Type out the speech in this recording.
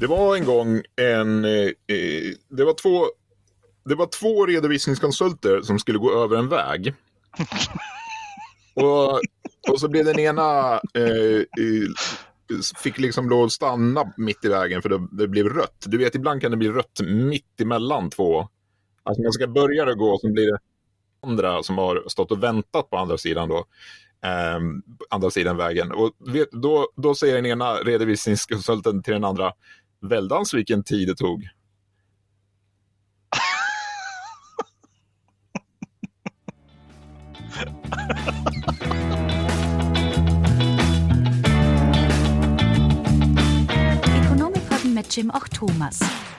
Det var en gång en... Eh, eh, det, var två, det var två redovisningskonsulter som skulle gå över en väg. och, och så blev den ena... Eh, eh, fick liksom lov att stanna mitt i vägen för det, det blev rött. Du vet, ibland kan det bli rött mitt emellan två. Alltså man ska börja gå och så blir det andra som har stått och väntat på andra sidan då. Eh, andra sidan vägen. Och vet, då, då säger den ena redovisningskonsulten till den andra, väldans vilken tid det tog. Economic Hub med Jim och Thomas.